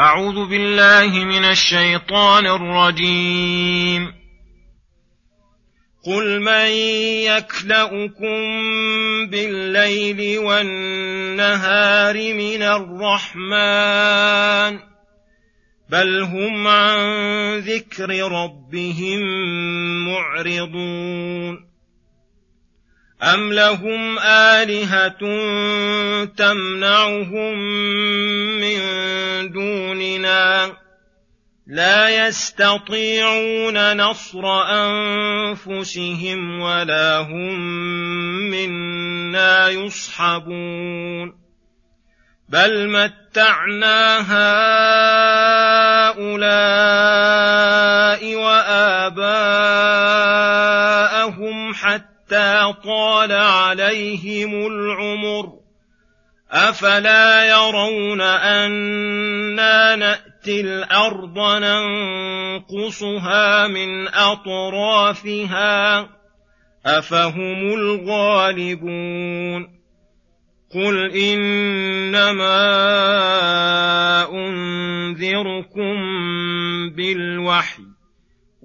أعوذ بالله من الشيطان الرجيم. قل من يكلؤكم بالليل والنهار من الرحمن بل هم عن ذكر ربهم معرضون أم لهم آلهة تمنعهم من دوننا لا يستطيعون نصر أنفسهم ولا هم منا يصحبون بل متعنا هؤلاء حتى طال عليهم العمر. أفلا يرون أنا نأتي الأرض ننقصها من أطرافها؟ أفهم الغالبون. قل إنما أنذركم بالوحي.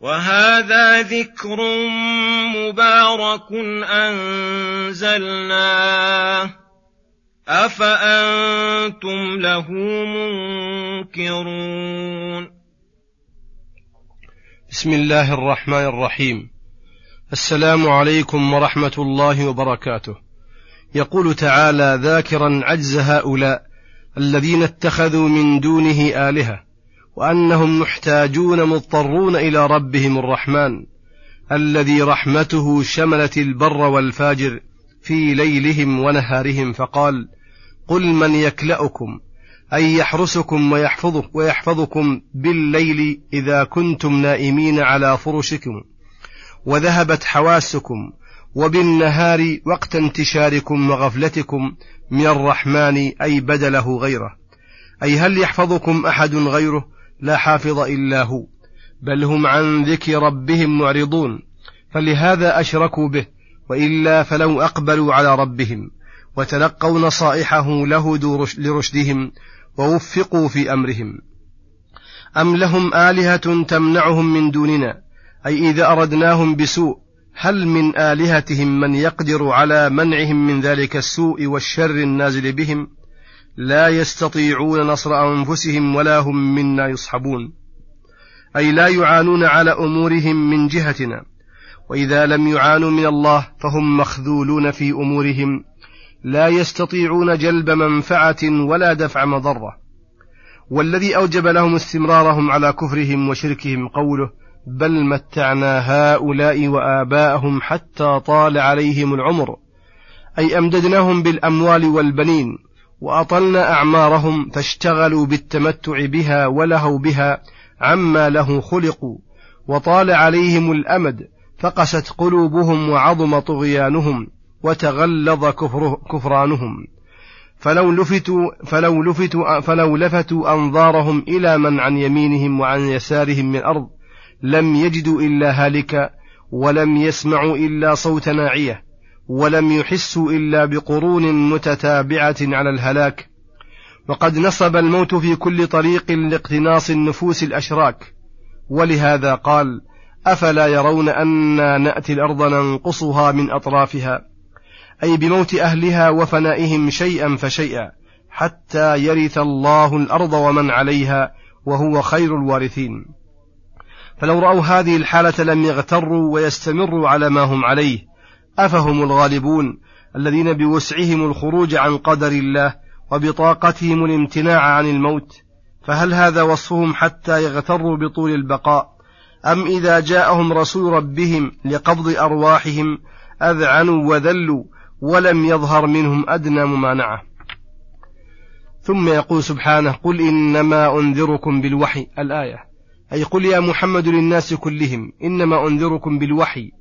وهذا ذكر مبارك أنزلناه. أفأنتم له منكرون. بسم الله الرحمن الرحيم. السلام عليكم ورحمة الله وبركاته. يقول تعالى ذاكرا عجز هؤلاء الذين اتخذوا من دونه آلهة. وأنهم محتاجون مضطرون إلى ربهم الرحمن الذي رحمته شملت البر والفاجر في ليلهم ونهارهم فقال قل من يكلأكم أي يحرسكم ويحفظك ويحفظكم بالليل إذا كنتم نائمين على فرشكم وذهبت حواسكم وبالنهار وقت انتشاركم وغفلتكم من الرحمن أي بدله غيره أي هل يحفظكم أحد غيره لا حافظ إلا هو بل هم عن ذكر ربهم معرضون فلهذا أشركوا به وإلا فلو أقبلوا على ربهم وتلقوا نصائحه لهدوا لرشدهم ووفقوا في أمرهم. أم لهم آلهة تمنعهم من دوننا؟ أي إذا أردناهم بسوء هل من آلهتهم من يقدر على منعهم من ذلك السوء والشر النازل بهم؟ لا يستطيعون نصر أنفسهم ولا هم منا يصحبون. أي لا يعانون على أمورهم من جهتنا. وإذا لم يعانوا من الله فهم مخذولون في أمورهم. لا يستطيعون جلب منفعة ولا دفع مضرة. والذي أوجب لهم استمرارهم على كفرهم وشركهم قوله بل متعنا هؤلاء وآباءهم حتى طال عليهم العمر. أي أمددناهم بالأموال والبنين. وأطلنا أعمارهم فاشتغلوا بالتمتع بها ولهوا بها عما له خلقوا. وطال عليهم الأمد فقست قلوبهم وعظم طغيانهم وتغلظ كفرانهم. فلو لفتوا فلو لفتوا فلو لفتوا أنظارهم إلى من عن يمينهم وعن يسارهم من الأرض لم يجدوا إلا هالكا ولم يسمعوا إلا صوت ناعية. ولم يحسوا إلا بقرون متتابعة على الهلاك. وقد نصب الموت في كل طريق لاقتناص النفوس الأشراك. ولهذا قال أفلا يرون أنا نأتي الأرض ننقصها من أطرافها. أي بموت أهلها وفنائهم شيئا فشيئا حتى يرث الله الأرض ومن عليها وهو خير الوارثين. فلو رأوا هذه الحالة لم يغتروا ويستمروا على ما هم عليه. أفهم الغالبون الذين بوسعهم الخروج عن قدر الله وبطاقتهم الامتناع عن الموت فهل هذا وصفهم حتى يغتروا بطول البقاء؟ أم إذا جاءهم رسول ربهم لقبض أرواحهم أذعنوا وذلوا ولم يظهر منهم أدنى ممانعة ثم يقول سبحانه قل إنما أنذركم بالوحي الآية. أي قل يا محمد للناس كلهم إنما أنذركم بالوحي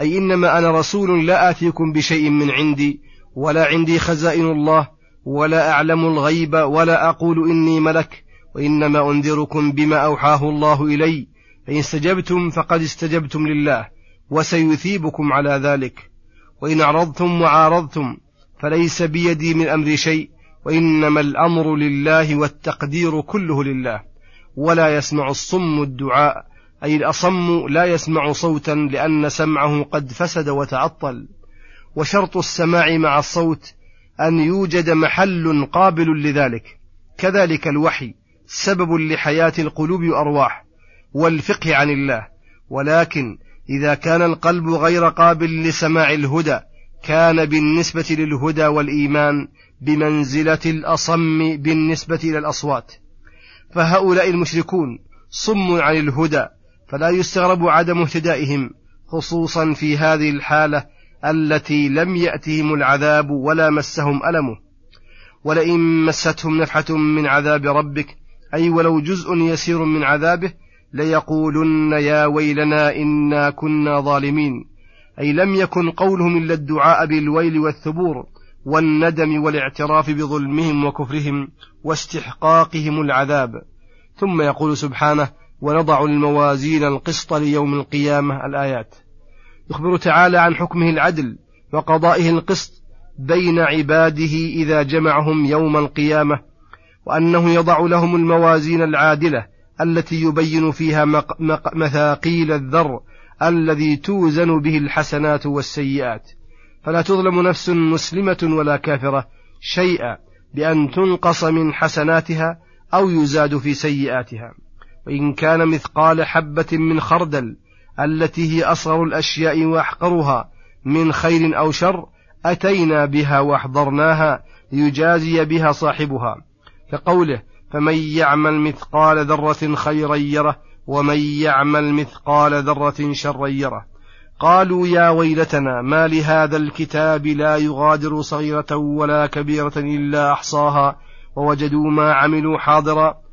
أي إنما أنا رسول لا آتيكم بشيء من عندي ولا عندي خزائن الله ولا أعلم الغيب ولا أقول إني ملك وإنما أنذركم بما أوحاه الله إلي فإن استجبتم فقد استجبتم لله وسيثيبكم على ذلك. وإن أعرضتم وعارضتم فليس بيدي من أمر شيء وإنما الأمر لله والتقدير كله لله ولا يسمع الصم الدعاء. أي الأصم لا يسمع صوتا لأن سمعه قد فسد وتعطل. وشرط السماع مع الصوت أن يوجد محل قابل لذلك. كذلك الوحي سبب لحياة القلوب والأرواح والفقه عن الله. ولكن إذا كان القلب غير قابل لسماع الهدى كان بالنسبة للهدى والإيمان بمنزلة الأصم بالنسبة إلى الأصوات. فهؤلاء المشركون صم عن الهدى فلا يستغرب عدم اهتدائهم خصوصا في هذه الحالة التي لم يأتهم العذاب ولا مسهم ألمه. ولئن مستهم نفحة من عذاب ربك أي ولو جزء يسير من عذابه ليقولن يا ويلنا إنا كنا ظالمين. أي لم يكن قولهم إلا الدعاء بالويل والثبور والندم والاعتراف بظلمهم وكفرهم واستحقاقهم العذاب. ثم يقول سبحانه ونضع الموازين القسط ليوم القيامة الآيات. يخبر تعالى عن حكمه العدل وقضائه القسط بين عباده إذا جمعهم يوم القيامة وأنه يضع لهم الموازين العادلة التي يبين فيها مثاقيل الذر الذي توزن به الحسنات والسيئات. فلا تظلم نفس مسلمة ولا كافرة شيئا بأن تنقص من حسناتها أو يزاد في سيئاتها. وإن كان مثقال حبة من خردل التي هي أصغر الأشياء وأحقرها من خير أو شر أتينا بها وأحضرناها ليجازي بها صاحبها. كقوله فمن يعمل مثقال ذرة خيرا يره ومن يعمل مثقال ذرة شرا يره. قالوا يا ويلتنا ما لهذا الكتاب لا يغادر صغيرة ولا كبيرة إلا أحصاها ووجدوا ما عملوا حاضرا.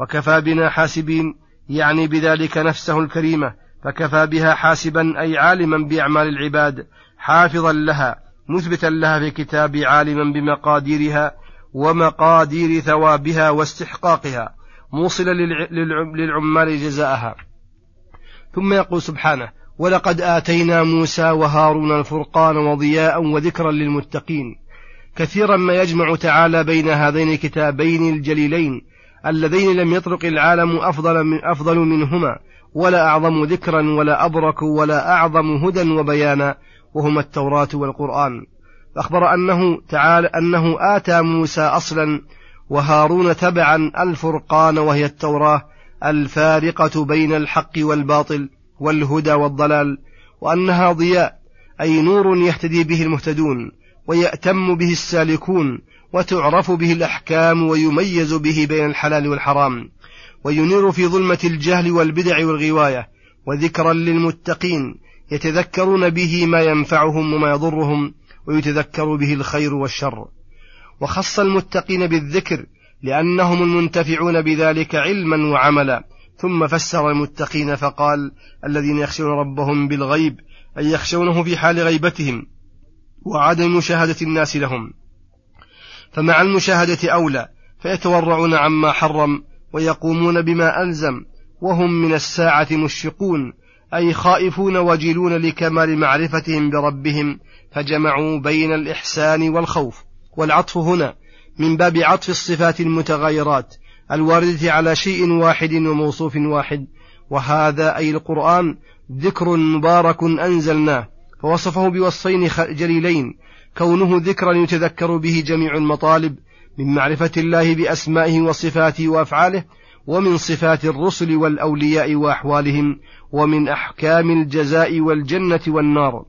وكفى بنا حاسبين يعني بذلك نفسه الكريمة فكفى بها حاسبا أي عالما بأعمال العباد حافظا لها مثبتا لها في كتاب عالما بمقاديرها ومقادير ثوابها واستحقاقها موصلا للعمال جزاءها. ثم يقول سبحانه ولقد آتينا موسى وهارون الفرقان وضياء وذكرا للمتقين. كثيرا ما يجمع تعالى بين هذين الكتابين الجليلين اللذين لم يطرق العالم أفضل, من أفضل منهما ولا أعظم ذكرا ولا أبرك ولا أعظم هدى وبيانا وهما التوراة والقرآن. فأخبر أنه تعالى أنه آتى موسى أصلا وهارون تبعا الفرقان وهي التوراة الفارقة بين الحق والباطل والهدى والضلال وأنها ضياء أي نور يهتدي به المهتدون. ويأتم به السالكون وتعرف به الأحكام ويميز به بين الحلال والحرام وينير في ظلمة الجهل والبدع والغواية وذكرا للمتقين يتذكرون به ما ينفعهم وما يضرهم ويتذكر به الخير والشر وخص المتقين بالذكر لأنهم المنتفعون بذلك علما وعملا ثم فسر المتقين فقال الذين يخشون ربهم بالغيب أي يخشونه في حال غيبتهم وعدم مشاهدة الناس لهم. فمع المشاهدة أولى فيتورعون عما حرم ويقومون بما ألزم وهم من الساعة مشفقون أي خائفون وجلون لكمال معرفتهم بربهم فجمعوا بين الإحسان والخوف. والعطف هنا من باب عطف الصفات المتغايرات الواردة على شيء واحد وموصوف واحد وهذا أي القرآن ذكر مبارك أنزلناه. فوصفه بوصفين جليلين كونه ذكرا يتذكر به جميع المطالب من معرفة الله بأسمائه وصفاته وأفعاله ومن صفات الرسل والأولياء وأحوالهم ومن أحكام الجزاء والجنة والنار.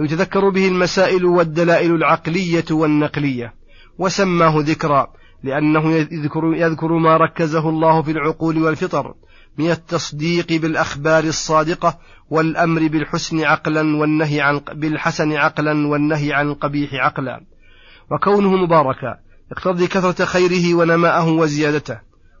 يتذكر به المسائل والدلائل العقلية والنقلية. وسماه ذكرا لأنه يذكر, يذكر ما ركزه الله في العقول والفطر. من التصديق بالأخبار الصادقة والأمر بالحسن عقلا والنهي عن بالحسن عقلا والنهي عن القبيح عقلا. وكونه مباركا يقتضي كثرة خيره ونماءه وزيادته.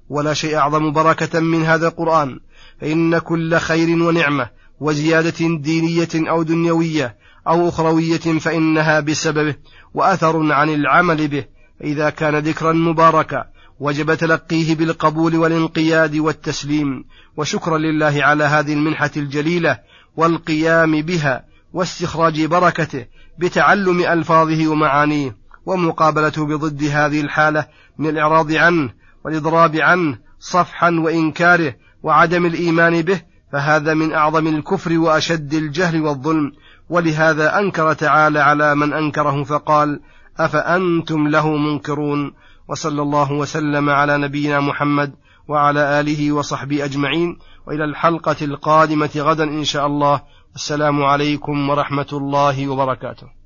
ولا شيء أعظم بركة من هذا القرآن. فإن كل خير ونعمة وزيادة دينية أو دنيوية أو أخروية فإنها بسببه وأثر عن العمل به. فإذا كان ذكرا مباركا وجب تلقيه بالقبول والانقياد والتسليم وشكرا لله على هذه المنحة الجليلة والقيام بها واستخراج بركته بتعلم ألفاظه ومعانيه ومقابلته بضد هذه الحالة من الإعراض عنه والإضراب عنه صفحا وإنكاره وعدم الإيمان به فهذا من أعظم الكفر وأشد الجهل والظلم. ولهذا أنكر تعالى على من أنكره فقال أفأنتم له منكرون؟ وصلى الله وسلم على نبينا محمد وعلى آله وصحبه أجمعين. وإلى الحلقة القادمة غدا إن شاء الله. السلام عليكم ورحمة الله وبركاته.